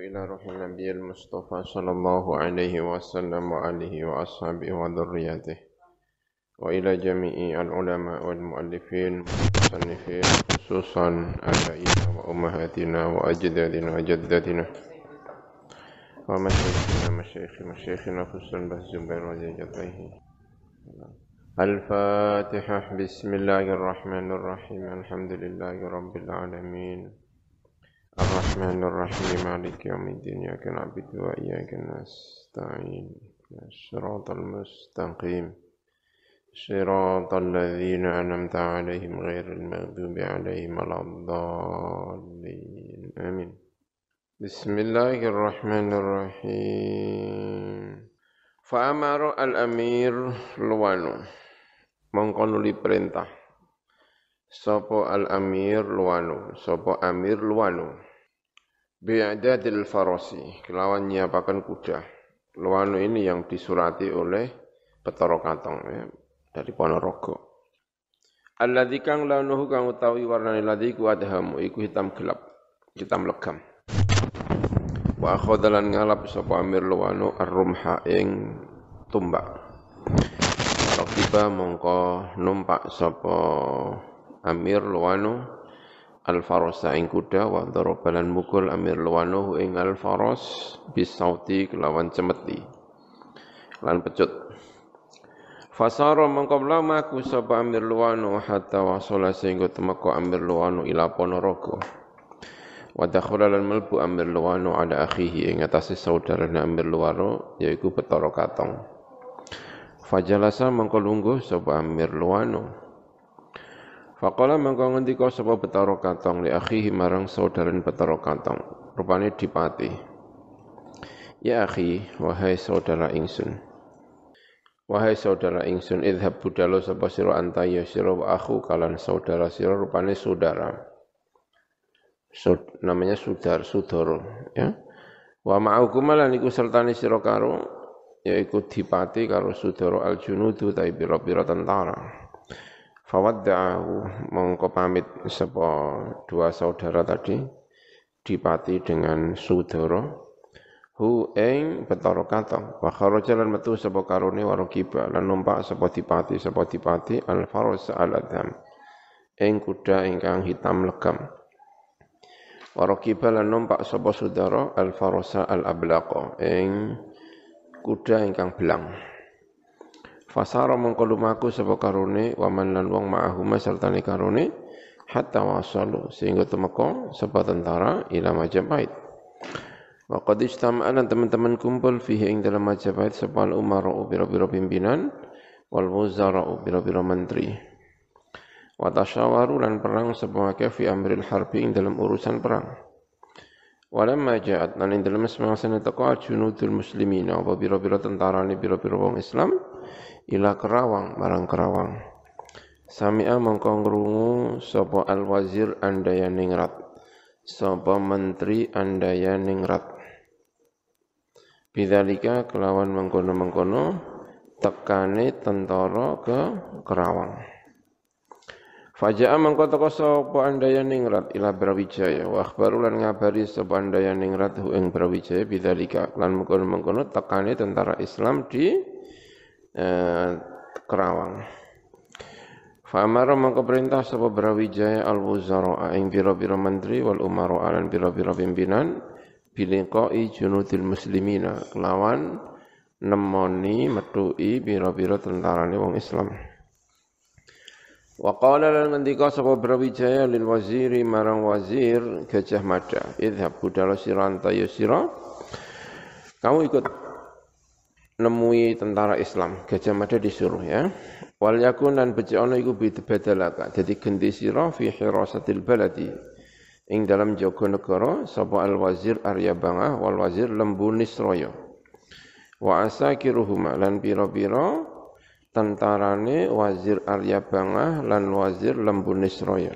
إلى روح النبي المصطفى صلى الله عليه وسلم وآله وأصحابه وذريته وإلى جميع العلماء والمؤلفين والمصنفين خصوصا آبائنا وأمهاتنا وأجدادنا وجداتنا ومشايخنا مشايخ مشايخنا خصوصا بهزبين وزيجتيه الفاتحة. بسم الله الرحمن الرحيم. الحمد لله رب العالمين. الرحمن الرحيم مالك يوم الدين إياك نعبد وإياك نستعين. الصراط المستقيم. صراط الذين أنعمت عليهم غير المغضوب عليهم ولا الضالين. آمين. بسم الله الرحمن الرحيم. فأمر الأمير لوانو mengkonuli perintah. Sopo al-amir luwanu, sopo amir luwanu. Bi'adadil farosi, kelawan nyiapakan kuda. Luwanu ini yang disurati oleh Petoro Katong ya, dari Ponorogo. Alladzi kang launuhu kang utawi warnane ladzi ku adhamu iku hitam gelap, hitam legam. Wa khodalan ngalap sapa amir luwanu ar-rumha ing tumbak. Rakiba mongko numpak sapa Amir Luwano Al-Farosa ing kuda wa darabalan mukul Amir Luwano ing Al-Faros bisauti kelawan cemeti. Lan pecut. Fasara mengko maku sapa Amir Luwano hatta wasala sehingga temeko Amir Luwano ila Ponorogo. Wa lan melbu Amir Luwano ada akhihi ing atase saudarane Amir Luwano yaiku Betara Katong. Fajalasa mengko lungguh sapa Amir Luwano Faqala mengko ngendika sapa Betara Katong li akhihi marang saudaran Betara Katong. Rupane dipati. Ya akhi, wahai saudara ingsun. Wahai saudara ingsun, idhab budalo sapa sira anta ya wa akhu kalan saudara sira rupane saudara. Sud, namanya sudar, sudoro, ya. Wa ma'akumalan iku sertane sira karo yaiku dipati karo sudoro al-junudu tai pira-pira tentara. Fawadda'ahu mongko pamit sapa dua saudara tadi dipati dengan Sudara hu ing Betara Katong wa kharaja metu sapa karone warokiba lan numpak sapa dipati sapa dipati al faros al adam ing kuda ingkang hitam legam. Warokiba lan numpak sapa Sudara al farosa al ablaqa ing kuda ingkang belang Fasara mongko lumaku sapa karone waman lan wong ma'ahuma sertane karone hatta wasalu sehingga temeko sapa tentara ila Majapahit. Wa qad istama'an teman-teman kumpul fihi ing dalam Majapahit sapa al-umara biro-biro pimpinan wal wuzara biro-biro menteri. Wa tasyawaru lan perang sapa fi amril harbi ing dalam urusan perang. Walamma ja'at lan ing dalam semangsa teko junudul muslimina apa biro-biro tentara ni biro-biro wong Islam ila Kerawang marang Kerawang. Sami'a mongko ngrungu sapa al-wazir andaya ningrat sapa menteri andaya ningrat Bidzalika kelawan mengkono-mengkono tekane tentara ke Kerawang. Faja'a mengko teko sapa andaya ningrat ila Brawijaya. Wa akhbaru lan ngabari sapa andaya ningrat hu ing Brawijaya. Bidzalika lan mengkono-mengkono tekane tentara Islam di eh, Kerawang. Famara mangko perintah sapa Brawijaya al-wuzara ing pira-pira menteri wal umara lan pira-pira pimpinan biliqai junudil muslimina kelawan nemoni metui pira-pira tentarane wong Islam. Wa qala lan ngendika sapa Brawijaya lil waziri marang wazir Gajah Mada, idhab budala siranta ya sira. Kamu ikut nemui tentara Islam. Gajah Mada disuruh ya. Wal yakun lan becik ana iku bidbadalaka dadi gendi sira fi hirasatil baladi. Ing dalam jaga negara sapa al wazir Arya Bangah wal wazir Lembu Nisraya. Wa asakiruhuma lan pira-pira tentarane wazir Arya Bangah lan wazir Lembu Nisraya.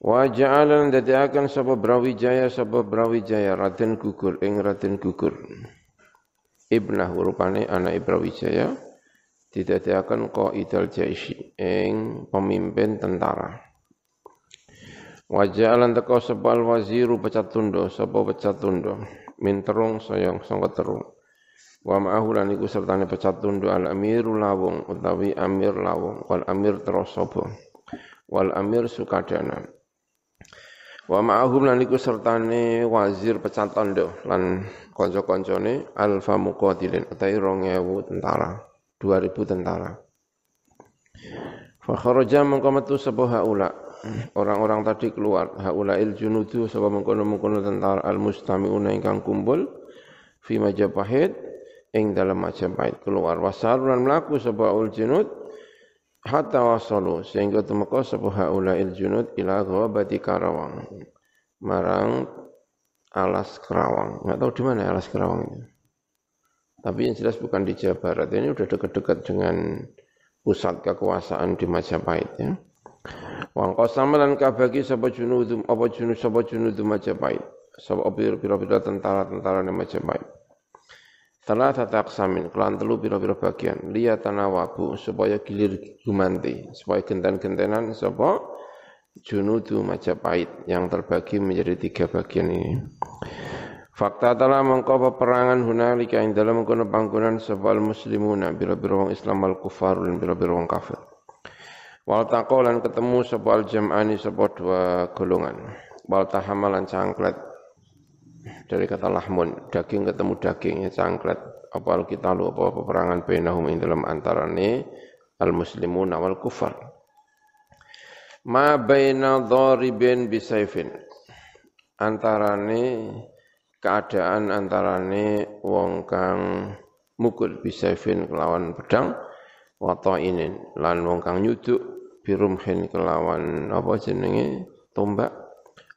Wa ja'alan dadiakan sapa Brawijaya sapa Brawijaya Raden gugur ing Raden gugur ibnah rupane anak Ibrawijaya didadekaken qaidal jaisi ing pemimpin tentara Wajah lan teko sapa waziru pecat tundo, sapa pecat tundo. Min terung sayang sangka terung. Wa ma'ahu lan iku sertane pecat tundo al amiru lawung utawi amir lawung wal amir terus sapa. Wal amir sukadana. Wa ma'ahum lan iku sertane wazir pecat tondo lan kanca-kancane alfa muqatilin utawi 2000 tentara, 2000 tentara. Fa kharaja mengko metu haula orang-orang tadi keluar haulail junudu sapa mengkono-mengkono tentara al mustamiuna ingkang kumpul fi Majapahit ing dalam Majapahit keluar wasarulan melaku sapa ul junud hatta wasalu sehingga temeka sapa haulail junud ila ghabati karawang. Marang alas kerawang. Nggak tahu di mana alas kerawang itu tapi yang jelas bukan di Jawa Barat. Ini udah dekat-dekat dengan pusat kekuasaan di Majapahit ya. Wang qasama lan kabagi sapa junudum apa junud sapa junudum Majapahit. Sapa pira-pira tentara-tentara Majapahit. Salah satu aksamin, kelan telu pira-pira bagian. Liya tanawabu, supaya gilir gumanti, supaya genten-gentenan sapa junudu Majapahit yang terbagi menjadi tiga bagian ini. Fakta telah mengkau peperangan hunalika yang dalam mengkono panggonan sebal muslimuna biro-biro wong Islam al kufar dan biro-biro wong kafir. Wal taqolan ketemu sebuah jam'ani sebuah dua golongan. Wal tahamalan cangklet dari kata lahmun, daging ketemu daging ya cangklet. Apa kita lu apa peperangan bainahum ing dalam antarane al muslimun wal kufar. Ma baina dharibin bisaifin. Antarane keadaan antarane wong kang mukul bisaifin kelawan pedang wa ta'inin lan wong kang nyuduk birumhin kelawan apa jenenge tombak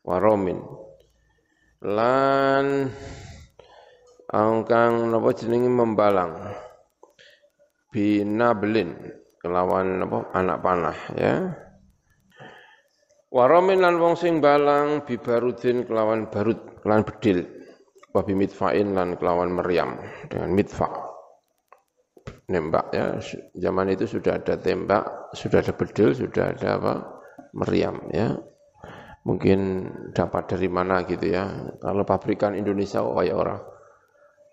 waromin lan angkang napa jenenge membalang binablin kelawan apa anak panah ya waromin lan wong sing balang bibarudin kelawan barut kelawan bedil wa bimitfain lan kelawan meriam dengan mitfa nembak ya. Zaman itu sudah ada tembak, sudah ada bedil, sudah ada apa? meriam ya. Mungkin dapat dari mana gitu ya. Kalau pabrikan Indonesia oh ya orang.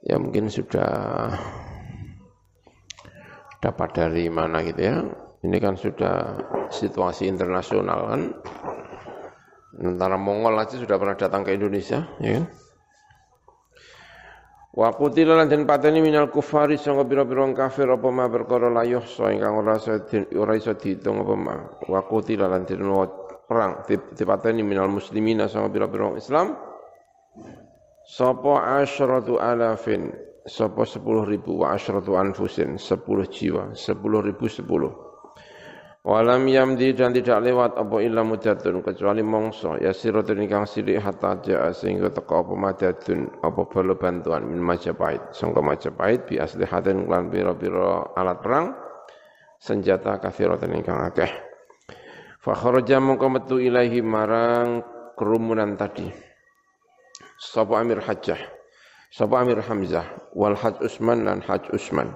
Ya mungkin sudah dapat dari mana gitu ya. Ini kan sudah situasi internasional kan. Tentara Mongol aja sudah pernah datang ke Indonesia, ya kan? Wa qutila lan den pateni minal kufari sanga pira-pira kafir apa ma perkara la yuhsa ingkang ora iso ora iso apa ma. Wa qutila lan den perang. Dipateni minal muslimina sanga pira-pira Islam. Sapa asyratu alafin. Sapa 10000 wa asyratu anfusin. 10 jiwa. 10000 10 Walam yamdi dan tidak lewat apa illa mudadun kecuali mongso. Ya siratun ingkang silik hatta jaa sehingga teka apa madadun apa bala bantuan min Majapahit. Sangka Majapahit bi aslihatin lan pira-pira alat perang senjata kathiratan ingkang akeh fa kharaja mongko metu ilahi marang kerumunan tadi sapa Amir Hajjah sapa Amir Hamzah wal Haj Usman lan Haj Usman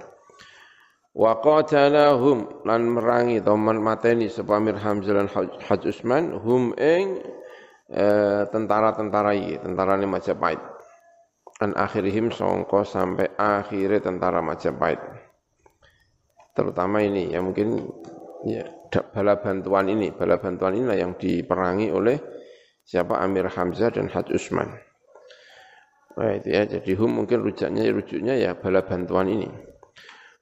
Wa qatalahum lan merangi atau mateni sapa Amir Hamzah lan Haj Usman hum ing eh, tentara-tentara iki, tentara ini Majapahit. An akhirihim songko sampai akhirnya tentara Majapahit. Terutama ini yang mungkin ya bala bantuan ini, bala bantuan inilah yang diperangi oleh siapa? Amir Hamzah dan Haj Usman. Nah, itu ya, jadi hum mungkin rujaknya rujuknya ya bala bantuan ini.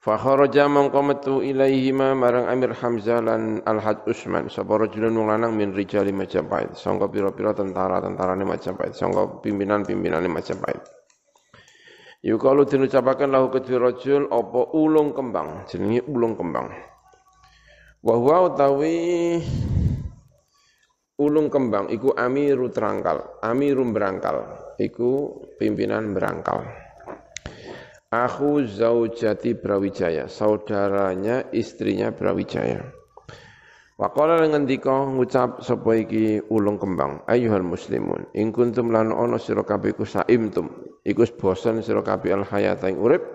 Fa kharaja mangko ilaihima marang Amir Hamzah lan Al-Had Usman. Sapa rajulun wong lanang min rijali Majapahit. Sangka pira-pira tentara-tentarane Majapahit. Sangka pimpinan-pimpinane Majapahit. Yukalu dinucapaken lahu kedua rajul apa ulung kembang? Jenenge ulung kembang wa huwa utawi ulung kembang iku amiru terangkal amirum berangkal iku pimpinan berangkal Aku zaujati Brawijaya, saudaranya istrinya Brawijaya. Waqala ngendika ngucap sapa iki ulung kembang, ayuhal muslimun, in kuntum lan ana sira kabeh ku saimtum, iku bosen sira kabeh al hayata urip,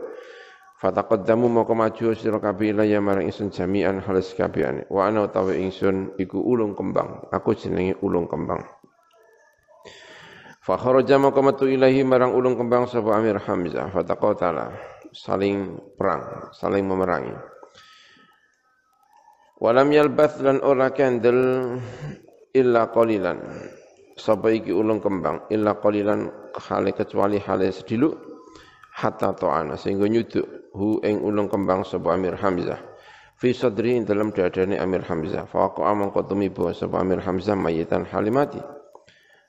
Fataqaddamu moko maju sira kabeh ya marang ingsun jami'an halis kabehane. Wa ana utawi ingsun iku ulung kembang. Aku jenenge ulung kembang. Fa kharaja moko metu ilahi marang ulung kembang sapa Amir Hamzah. Fataqatala saling perang, saling memerangi. Walam yalbath lan ora kendel illa qalilan. Sapa iki ulung kembang illa qalilan hale kecuali hale sediluk hatta ta'ana sehingga nyuduk hu ing ulung kembang sapa Amir Hamzah. Fi sadri dalam dadane Amir Hamzah. Fa waqa mongko tumiba sapa Amir Hamzah mayitan halimati.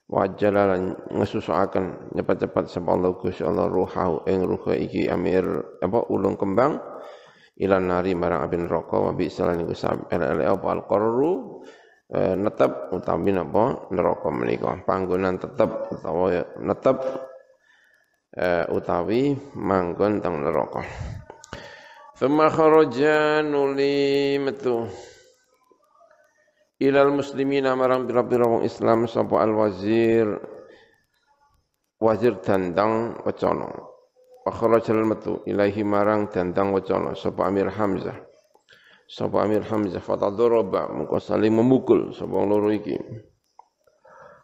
Wa jalalan ngesusaken cepat-cepat sapa Allah Gusti Allah ruhahu ing ruha iki Amir apa ulung kembang. Ilan nari marang abin neraka wa bi salan iku ele apa al qarru eh, netep utawi napa neraka menika. Panggonan tetep utawa netep eh, utawi manggon teng neraka. Thumma kharaja nuli metu. Ilal muslimina marang pira-pira wong Islam sapa al wazir. Wazir dandang wacana. Wa metu. Ilahi marang dandang wacana sapa Amir Hamzah. Sapa Amir Hamzah fatadharaba mengko saling memukul sapa loro iki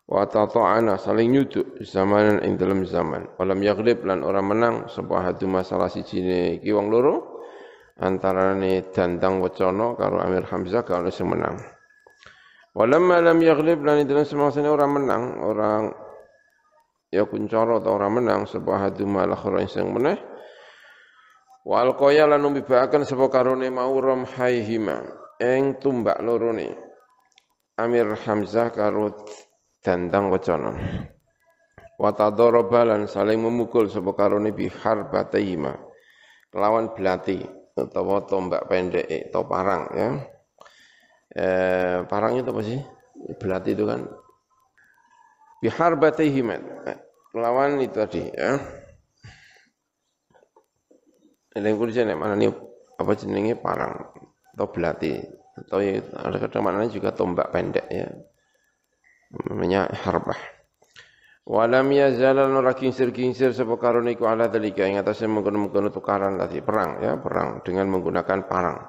wa tata'ana saling nyuduk zamanan ing dalam zaman walam yaghlib lan ora menang sapa hadu masalah siji iki wong loro antarane Dandang Wacana karo Amir Hamzah kalau sing menang. Walamma lam yaghlib lan dalam semasane orang menang, orang ya kuncara atau orang menang sebuah hadu malah orang sing meneh. Wal qaya lan numbibaken sapa karone mau haihima eng tumbak lorone. Amir Hamzah karo Dandang Wacana. Wa lan saling memukul sapa karone bihar batayima. Kelawan belati atau tombak pendek atau parang ya. Eh, parang itu apa sih? Belati itu kan bihar batihimat lawan itu tadi ya. Yang kuliah mana nih apa jenenge parang atau belati atau ya, ada kadang mana juga tombak pendek ya. Namanya harbah. Walam yazal ora kincir-kincir sapa karone iku ala dalika ing atase mengkono-mengkono tukaran tadi perang ya, perang dengan menggunakan parang.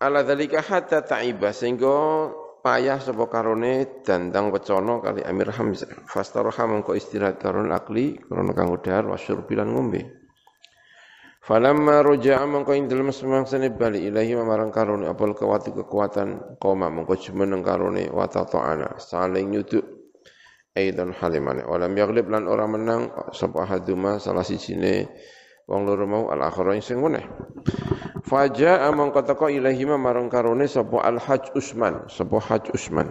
Ala dalika hatta ta'iba sehingga payah sapa karone dandang wecana kali Amir Hamzah. Fastaroha mengko istirahat karun akli karena kanggo dahar wasyurbilan ngombe. Falamma roja'a mengko ing dalem semangsane bali ilahi marang karone apal kekuatan kekuatan koma mengko jumeneng karone wa ta'ana saling nyuduk aidan halimane walam yaglib lan ora menang sapa haduma salah sijine wong loro mau al akhara sing meneh. Faja amang kata ko ilahima marang karone sapa al haj usman sapa haj usman.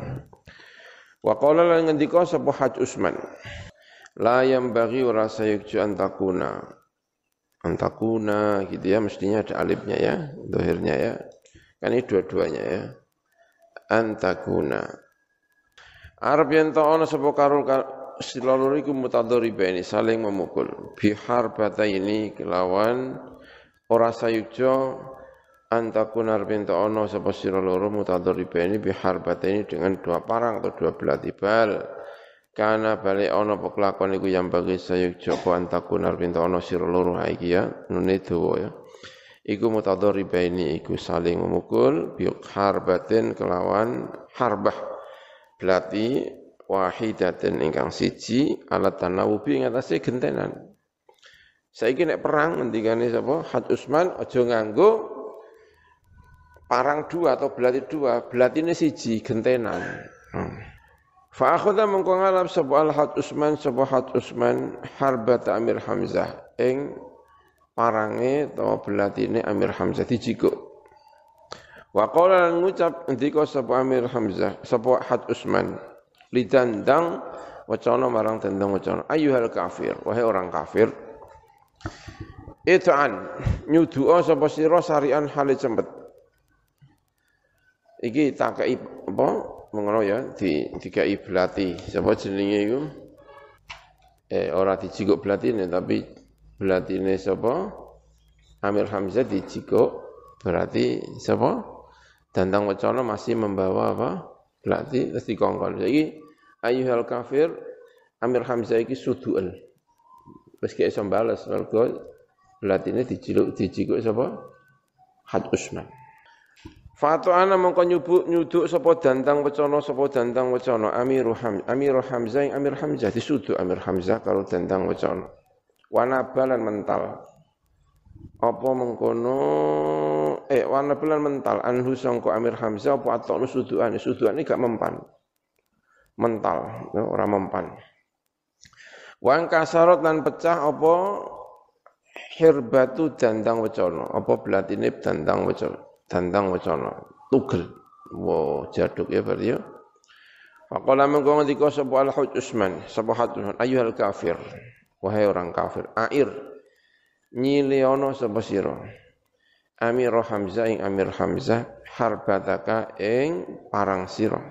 Wa qala lan ngendika sapa haj usman la yang bagi ora sayukju antakuna antakuna gitu ya mestinya ada alifnya ya dohirnya ya kan ini dua-duanya ya antakuna Arab yang tak ana sapa karo silalur iku mutadharibani saling memukul. Bihar bata ini kelawan ora sayuja antakun tak ana sapa sira loro mutadharibani bihar bata ini dengan dua parang atau dua belah tibal. Karena balik ono pekelakon iku yang bagi sayuja apa antakun arab yang tak ana sira loro iki ya nune dawa ya. Iku mutadharibani iku saling memukul bihar batin kelawan harbah Belati wahidatin ingkang siji alat tanawubi ing atase gentenan. Saiki nek perang ngendikane sapa? Had Usman aja nganggo parang dua atau belati dua, ini siji gentenan. Fa akhadha mengko ngalap sapa al Had Usman sapa Had Usman harbat Amir Hamzah ing parange utawa belatine Amir Hamzah dijikuk. Wa qala lan ngucap ndika sapa Amir Hamzah, sapa Had Usman, lidandang wacana marang tendang wacana, ayyuhal kafir, wahai orang kafir. It'an nyudu'a sapa sira sarian hale cempet. Iki takai apa mengono ya di dikai belati. Sapa jenenge iku? Eh ora dijikuk belatine tapi belatine sapa? Amir Hamzah dijikuk berarti sapa? Dandang Wacana masih membawa apa? Berarti terus dikongkon. Jadi ayyuhal kafir Amir Hamzah iki sudu'al. Wis gak iso bales mergo Latine dijiluk dijikuk sapa? Had Usman. Fatu ana mongko nyubuk nyuduk sapa dandang wacana sapa dandang wacana Amirul Ham Amirul Hamzah Amir Hamzah disuduk Amir Hamzah karo dandang wacana. Wana balan mental. Apa mengkono eh wana balan mental anhu sangko Amir Hamzah apa atokno sudukan sudukan gak mempan. Mental, ya, ora mempan. Wan kasarot lan pecah apa hirbatu dandang wacana apa belatine dandang wacana dandang wacana tugel wo jaduk ya berarti ya Faqala mengko ngendika sapa al-Huj Usman, sapa Usman, ayyuhal kafir, wahai orang kafir, air nyiliono sapa sira. Amir Hamzah ing Amir Hamzah harbataka ing parang sira.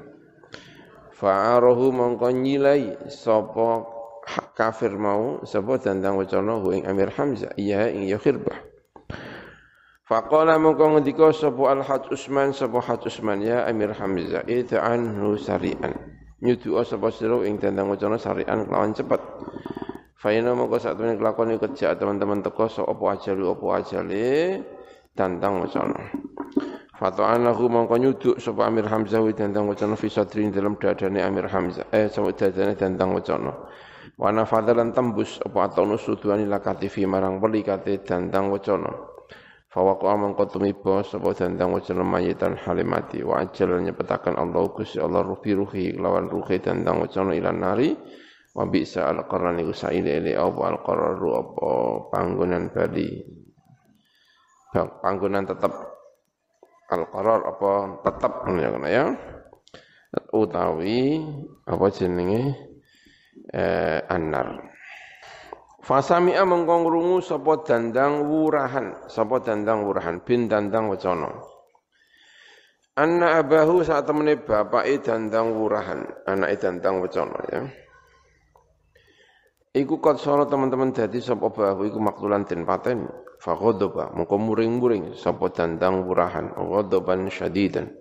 Fa'arahu mongko nyilai sapa kafir mau sapa dandang wacana ing Amir Hamzah, iya ing ya khirbah. Faqala mongko ngendika sapa Al Haj Usman sapa Haj Usman ya Amir Hamzah itu anhu sarian. Nyudu sapa sira ing tentang wacana sarian kelawan cepet. Faina mongko sak temene kelakon kerja teman-teman teko sapa apa ajalu apa ajale tentang wacana. Fata'anahu mongko nyuduk sapa Amir Hamzah wi tentang wacana fi sadrin dalam dadane Amir Hamzah eh sapa dadane tentang wacana. Wana fadalan tembus apa atau nusuduani lakatifi marang peli kate tentang wacana. Fawaqa mangko tumiba sapa dandang wajal mayitan halimati wa ajal Allah Gusti Allah ruhi ruhi lawan ruhi dandang wajal ilan nari. Wa bisa al qarran iku saile ile apa al qararu apa panggonan bali. Panggonan tetap al qarar apa tetap ya ya. Utawi apa jenenge? Eh, annar Fasami'a mengkong rungu sapa dandang wurahan, sapa dandang wurahan bin dandang wacana. Anna abahu saat temene bapake dandang wurahan, anake dandang wacana ya. Iku kot sono teman-teman dadi sapa bahu iku maktulan den paten. Faghadaba mengko muring-muring sapa dandang wurahan, ghadaban syadidan.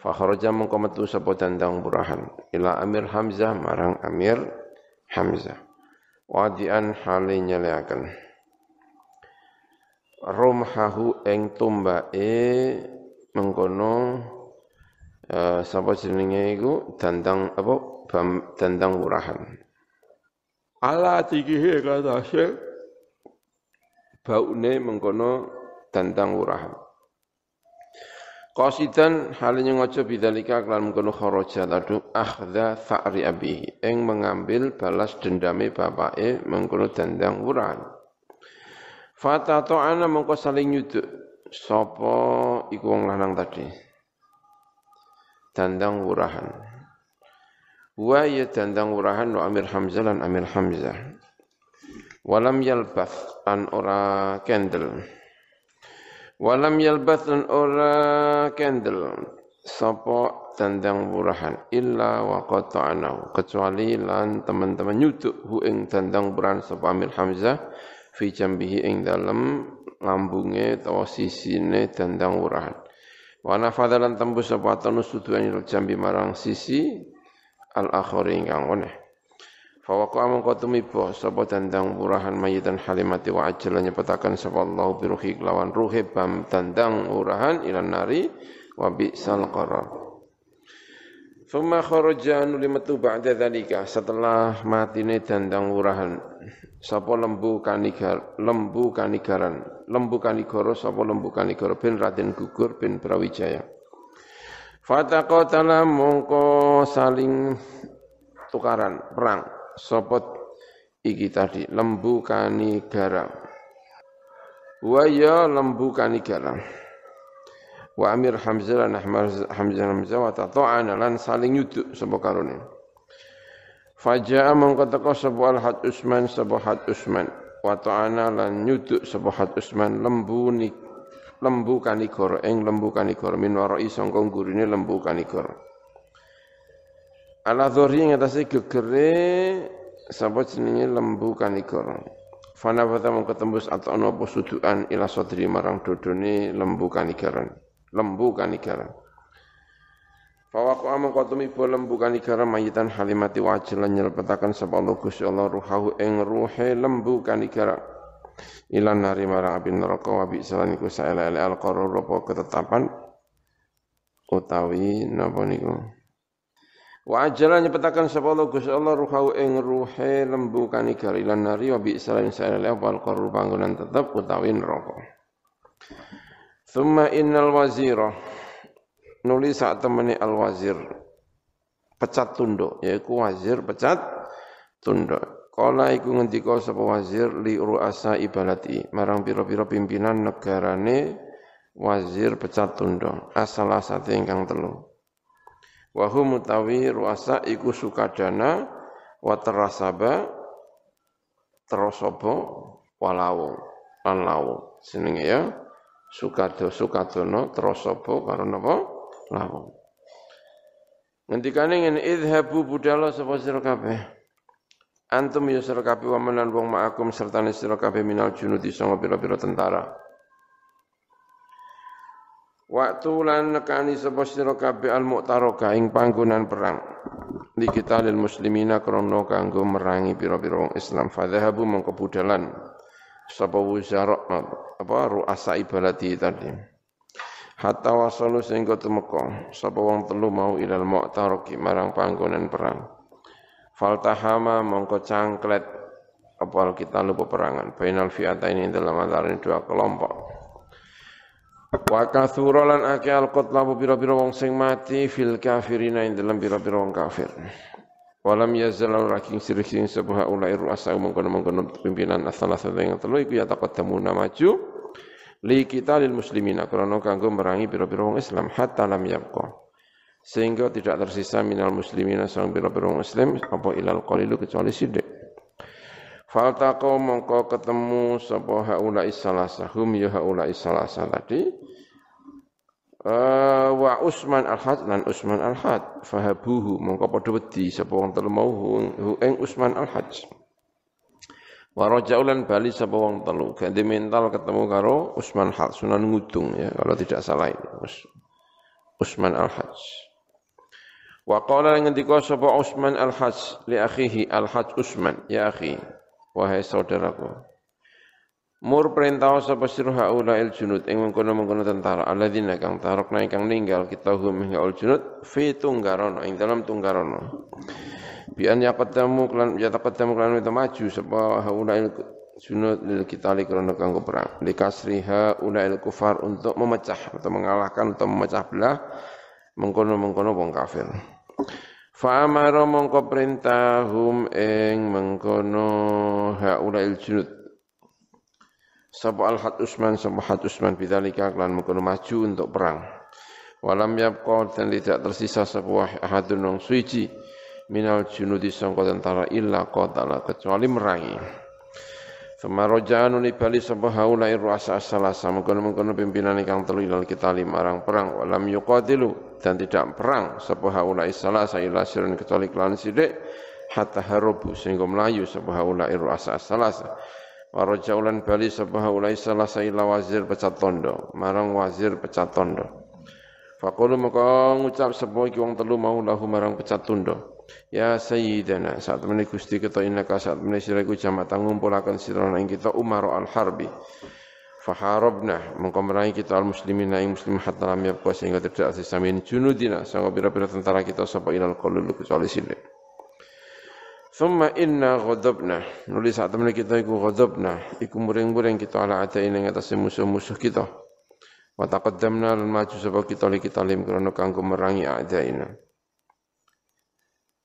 Fakharaja mengko metu sapa dandang wurahan ila Amir Hamzah marang Amir Hamzah wadian hale nyeleaken rumhahu ing tumbake mengkono uh, sapa jenenge iku? Dandang apa? Bam, dandang wurahan. Ala tikihe kata baune mengkono dandang wurahan Qasidan halnya ngojo bidzalika kelan mengkono kharaja ladu akhdha fa'ri abihi ing mengambil balas dendame bapake mengkono dandang wuran. Fata ta'ana mengko saling nyuduk sapa iku wong lanang tadi. Dandang wurahan. Wa ya dandang wurahan wa Amir Hamzah lan Amir Hamzah. Walam yalbath an ora kendel. Walam yalbath ora kendel sapa tandang burahan illa wa qata'nahu kecuali lan teman-teman nyuduk hu ing tandang burahan sapa Amir Hamzah fi jambihi ing dalem lambunge utawa sisine tandang burahan wa nafadalan tembus sapa tanu suduani jambi marang sisi al akhari ingkang oneh Fawaqa mongko tumiba sapa dandang murahan mayitan halimati wa ajal nyepetaken sapa Allah bi ruhi lawan ruhi bam dandang murahan ilan nari wa bi'sal qarar. Thumma kharaja anu limatu ba'da dzalika setelah matine dandang murahan sapa lembu kanigar lembu kanigaran lembu kanigara sapa lembu kanigara bin Raden Gugur bin Brawijaya. Fataqatala mongko saling tukaran perang sopot iki tadi lembu kanigara wa ya lembu kanigara wa amir hamzah lan hamzah hamzah wa tata'ana lan saling yuduk sapa karone. Faja'a mongko teko sapa al had Usman sapa had Usman. Wa ta'ana lan nyuduk sapa had Usman lembu ni lembu kanigara ing lembu kanigara min warai sangka gurine lembu kanigara Ala dhori yang atasnya gegere sapa jenenge lembu kanikor. Fana fata mongko tembus atau ana apa sudukan ila sadri marang dodone lembu kanikaran. Lembu kanikaran. Fawaku amang kau tumibo lembu kanikaran mayitan halimati wajil lan nyelpetaken sapa Allah Gusti Allah ruhahu ing ruhe lembu kanikaran. ilan nari marang api neraka wa bi salan iku saele al qarur apa ketetapan utawi napa Wa ajala nyepetaken sapa Allah Gusti Allah ruhau ing ruhe lembu kanigar ilan nari wa bi salan saele apa al qarur panggonan tetep utawi neraka Thumma innal wazira nulis saat temani al wazir pecat tunduk yaiku wazir pecat tunduk Kala iku ngendika sapa wazir li ru'asa ibalati marang pira-pira pimpinan negarane wazir pecat tunda asal sate ingkang telu. Wa hum mutawi ru'asa iku sukadana wa terasaba terosaba walawu lan lawu jenenge ya sukado sukadono terosaba karo napa lawu. Ngendikane ngene idhabu budala sapa sira kabeh Antum ya sira kabeh wa menan wong ma'akum serta sira kabeh minal junudi sanga pira-pira tentara. Waktu lan nekani sapa sira kabeh al mu'taraka ing panggonan perang. Di kita lil muslimina krana kanggo merangi pira-pira wong Islam. Fadhahabu mongko budalan sapa wuzara apa ruasa ibadati tadi. Hatta wasalu sehingga temeka sapa wong telu mau ilal mu'taraki marang panggonan perang. Faltahama mongko cangklet apa kita lupa perangan bainal fi'ata ini dalam antara dua kelompok Wa kathura lan ake al-qatla pira-pira wong sing mati fil kafirina ing dalam pira-pira wong kafir. Walam yazal raking sirik sing sebuah ulai ruasa mengkono-mengkono pimpinan asalah satu yang telu iku ya taqaddamuna maju li kita lil muslimina krana kanggo merangi pira-pira wong Islam hatta lam yabqa sehingga tidak tersisa minal muslimin sang biro-biro muslim apa ilal qalilu kecuali sidik Faltaqo mongko ketemu sapa haula isalasa hum ya haula isalasa tadi. Uh, wa Usman al-Had lan Usman al-Had fahabuhu mongko padha wedi sapa wong telu mau ing Usman al-Had. Wa rajaulan bali sapa wong telu ganti mental ketemu karo Usman al-Had Sunan Ngudung ya kalau tidak salah ini Usman al-Hajj Wa qala ngendika sapa Utsman al-Hajj li akhihi al-Hajj Utsman, ya akhi, wahai saudaraku. Mur perintah sapa sira haula il junud ing mengkono-mengkono tentara alladzina kang tarokna ingkang ninggal kita hum ing al junud fi tunggarono ing dalam tunggarono. Bi an yaqaddamu klan yataqaddamu klan itu maju sapa haula il junud lil kitali krana kanggo perang. Likasriha ula il kufar untuk memecah atau mengalahkan atau memecah belah mengkono-mengkono wong kafir. Fa amara mongko perintahum ing mengkono haulail junud. Sapa al-had Usman sapa had Usman bidzalika mengkono maju untuk perang. Walam yabqa dan tidak tersisa sebuah ahadun wong suci minal junudi sangka tentara illa qatala kecuali merangi. Semarojaan uni bali sapa haula irwasa salasa. Mengkono-mengkono pimpinan ingkang telu ilal kita limarang perang. Walam yuqatilu dan tidak perang. Sapa haula salasa ila sirun kecuali kelan sithik hatta harubu sehingga melayu sapa haula irwasa salasa. Warajaulan bali sapa haula salasa ila wazir pecat tondo. Marang wazir pecat tondo. Faqulu maka ngucap sapa iki wong telu mau lahu marang pecat tondo Ya Sayyidana, saat temani Gusti kita innaka saat temani siraku jama'atan ngumpulakan sirana ing kita Umar al-Harbi. Faharabna mengkomerangi kita al-muslimin ing muslim hatta lam yabqa sehingga tidak sisa junudina sangka pira-pira tentara kita sapa ilal qalul kecuali sini. Thumma inna ghadabna nulis saat temani kita iku ghadabna iku muring-muring kita ala atain ing atas musuh-musuh kita. Wa taqaddamna lan maju sapa kita li kita lim krana kanggo merangi.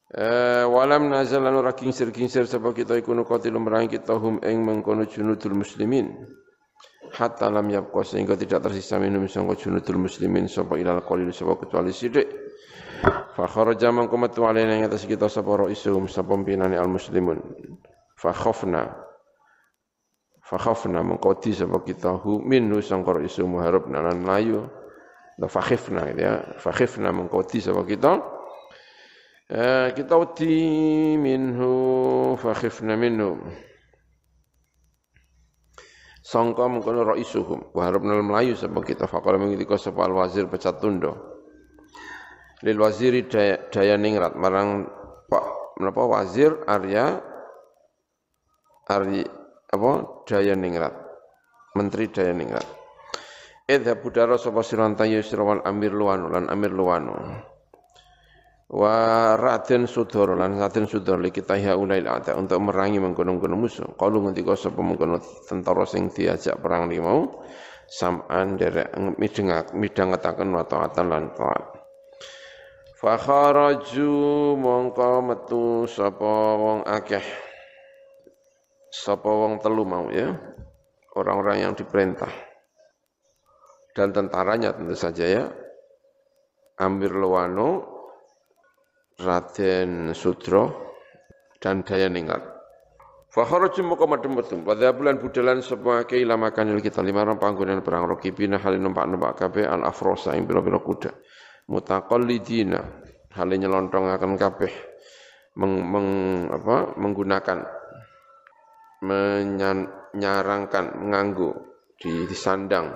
Eh, walam nazal lan ora kingsir-kingsir sapa kita iku nuqatilu merangi kita hum ing mengkono junudul muslimin. Hatta lam yabqa sehingga tidak tersisa minum sangka junudul muslimin sapa ilal qalil sapa kecuali sithik fa kharaja man kumatu alaina ing atas kita sapa raisum sapa pimpinane al muslimun fa khafna. Fa khafna sapa kita hu minhu sangka raisum harapna lan layu fa khifna ya. Fa khifna mengkoti sapa kita kita uti minhu fakhifna minhu. Sangka mengkono raisuhum. Wa harapna melayu sebab kita? Faqala mengidika sapa al wazir pecat tundo lil waziri daya, daya ningrat. Marang Pak menapa? Wazir Arya Ari apa? Daya ningrat. Menteri daya ningrat. Idha budara sapa siran tayu sirawan amir luwano lan amir luwano wa raden sudoro lan raden sudoro li kita ya ulail ada untuk merangi mengkono-kono musuh kalau ngendika sapa mengkono tentara sing diajak perang li mau sam'an derek midengak midhangetaken wa ta'atan lan ta'at Fa kharaju mongko metu sapa wong akeh. Sapa wong telu mau ya. Orang-orang yang diperintah. Dan tentaranya tentu saja ya. Amir Lewano, Raden Sudro, dan Daya Ningrat. Fakharaju muka madem metu. Pada bulan budalan sebuah keilamakan kita lima orang panggungan perang rokibina halin numpak-numpak kabe al afrosa yang bila-bila kuda mutaqallidina hal akan kabeh meng, meng, apa, menggunakan menyarangkan menganggu di, di sandang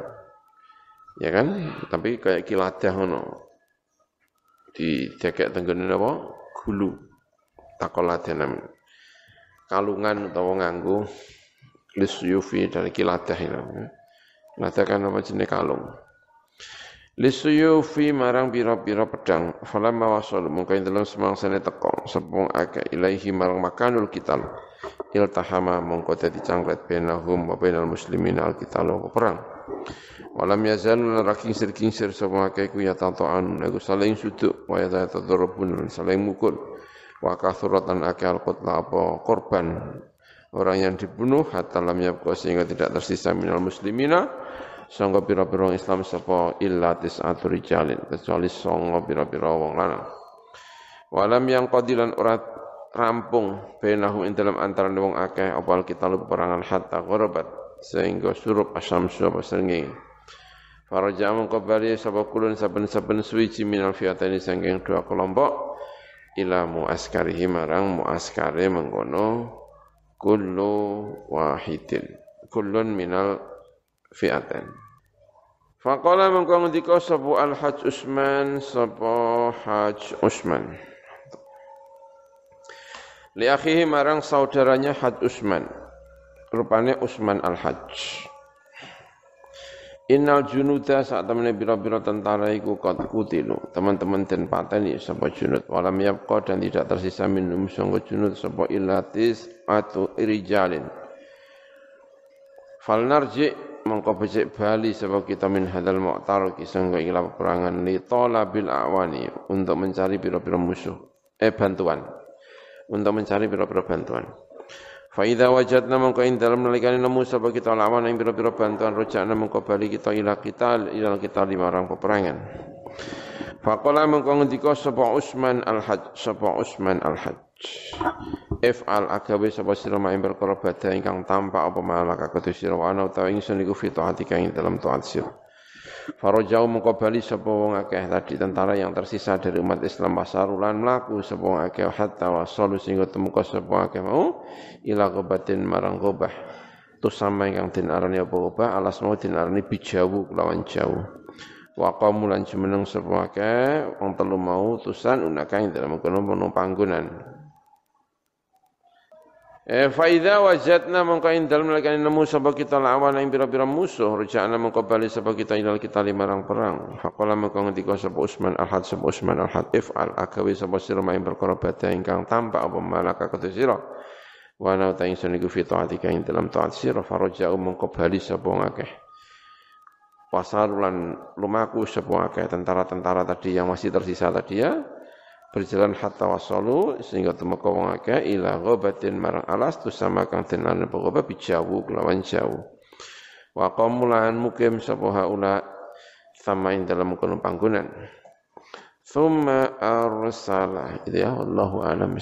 ya kan tapi kayak kiladah ngono di dekek tenggene apa gulu. Takoladan kalungan utawa nganggo lisyufi dari kiladah itu kiladah kan apa jenis kalung? Lisuyufi marang pira-pira pedang. Falamma wasal mungkin dalam semangsane teko sepung akeh ilaihi marang makanul kital. Iltahama mongko dadi cangklet benahum wa benal muslimin al kital perang walam yazal raking sir kingsir sapa akeh ku ya tatoan nego saling suduk wa ya tadrubun saling mukul. Wa kasuratan akeh al qutla apa korban. Orang yang dibunuh hatta lam yabqa sehingga tidak tersisa minal muslimina. Sangga pira-pira Islam sapa illa tis'atu rijalin kecuali sangga pira-pira wong lanang. Walam yang qadilan ora rampung bainahu ing dalam antarané wong akeh opal kita perangan hatta gharabat sehingga surup asyamsu apa srengenge Faraja mengko bali sapa kulun saben-saben suwiji minal fiatani sangking dua kelompok ila muaskarihi marang muaskare mengkono kullu wahidin kullun minal fi'atan Faqala mengko ngendika sapa Al Hajj Usman sapa Hajj Usman. Li akhihi marang saudaranya Hajj Usman. Rupane Usman Al Hajj. Innal junuda saat temene bira-bira tentara iku qad kutilu. Teman-teman den pateni sapa junud. Walam yabqa dan tidak tersisa minum sangga junud sapa ilatis atau irijalin. Fal narji' mongko becik bali sebab kita min hadal mu'tar kisangga ila peperangan li talabil awani untuk mencari pira-pira musuh eh bantuan untuk mencari pira-pira bantuan fa idza wajadna mongko ing dalem nalikane nemu sebab kita lawan ing pira-pira bantuan rojakna mongko bali kita ila kita ila kita limarang peperangan. Faqala mengko ngendika sapa Usman al-Hajj sapa Usman al-Hajj. If'al agawe sapa sira mak perkara badha ingkang tampak apa malaka kudu sira ana utawa ingsun iku fi taatika ing dalam taat sira Farajau mengko bali sapa wong akeh tadi tentara yang tersisa dari umat Islam basarulan mlaku sapa wong akeh hatta wasalu sehingga temuka sapa akeh mau ila qabatin marang qabah tusama ingkang den arani apa qabah alas mau den arani bijawu lawan jauh wa qamu lan jumeneng sapa akeh wong telu mau utusan unaka ing dalam kono panggonan Eh fa idza wajadna ing dalem lakane nemu sapa kita lawan ing pira-pira musuh rujana mongko bali sapa kita ilal kita limarang perang. Faqala mongko ngendika sapa Usman al-Had sapa Usman al-Had if'al akawi sapa sira main perkara badhe ingkang tampak apa malaka kata sira. Wa ana ta ingsun iku fi taatika ing dalam taat sira faraja mongko bali sapa ngakeh wasarulan lumaku sebuah kayak tentara-tentara tadi yang masih tersisa tadi ya berjalan hatta wasalu sehingga temu wong akeh ila ghabatin marang alas tu sama kang tenan pokoknya bijawu kelawan jauh wa qamulan mukim sapa haula sama ing dalam kono panggonan. Thumma arsala itu ya Allahu a'lam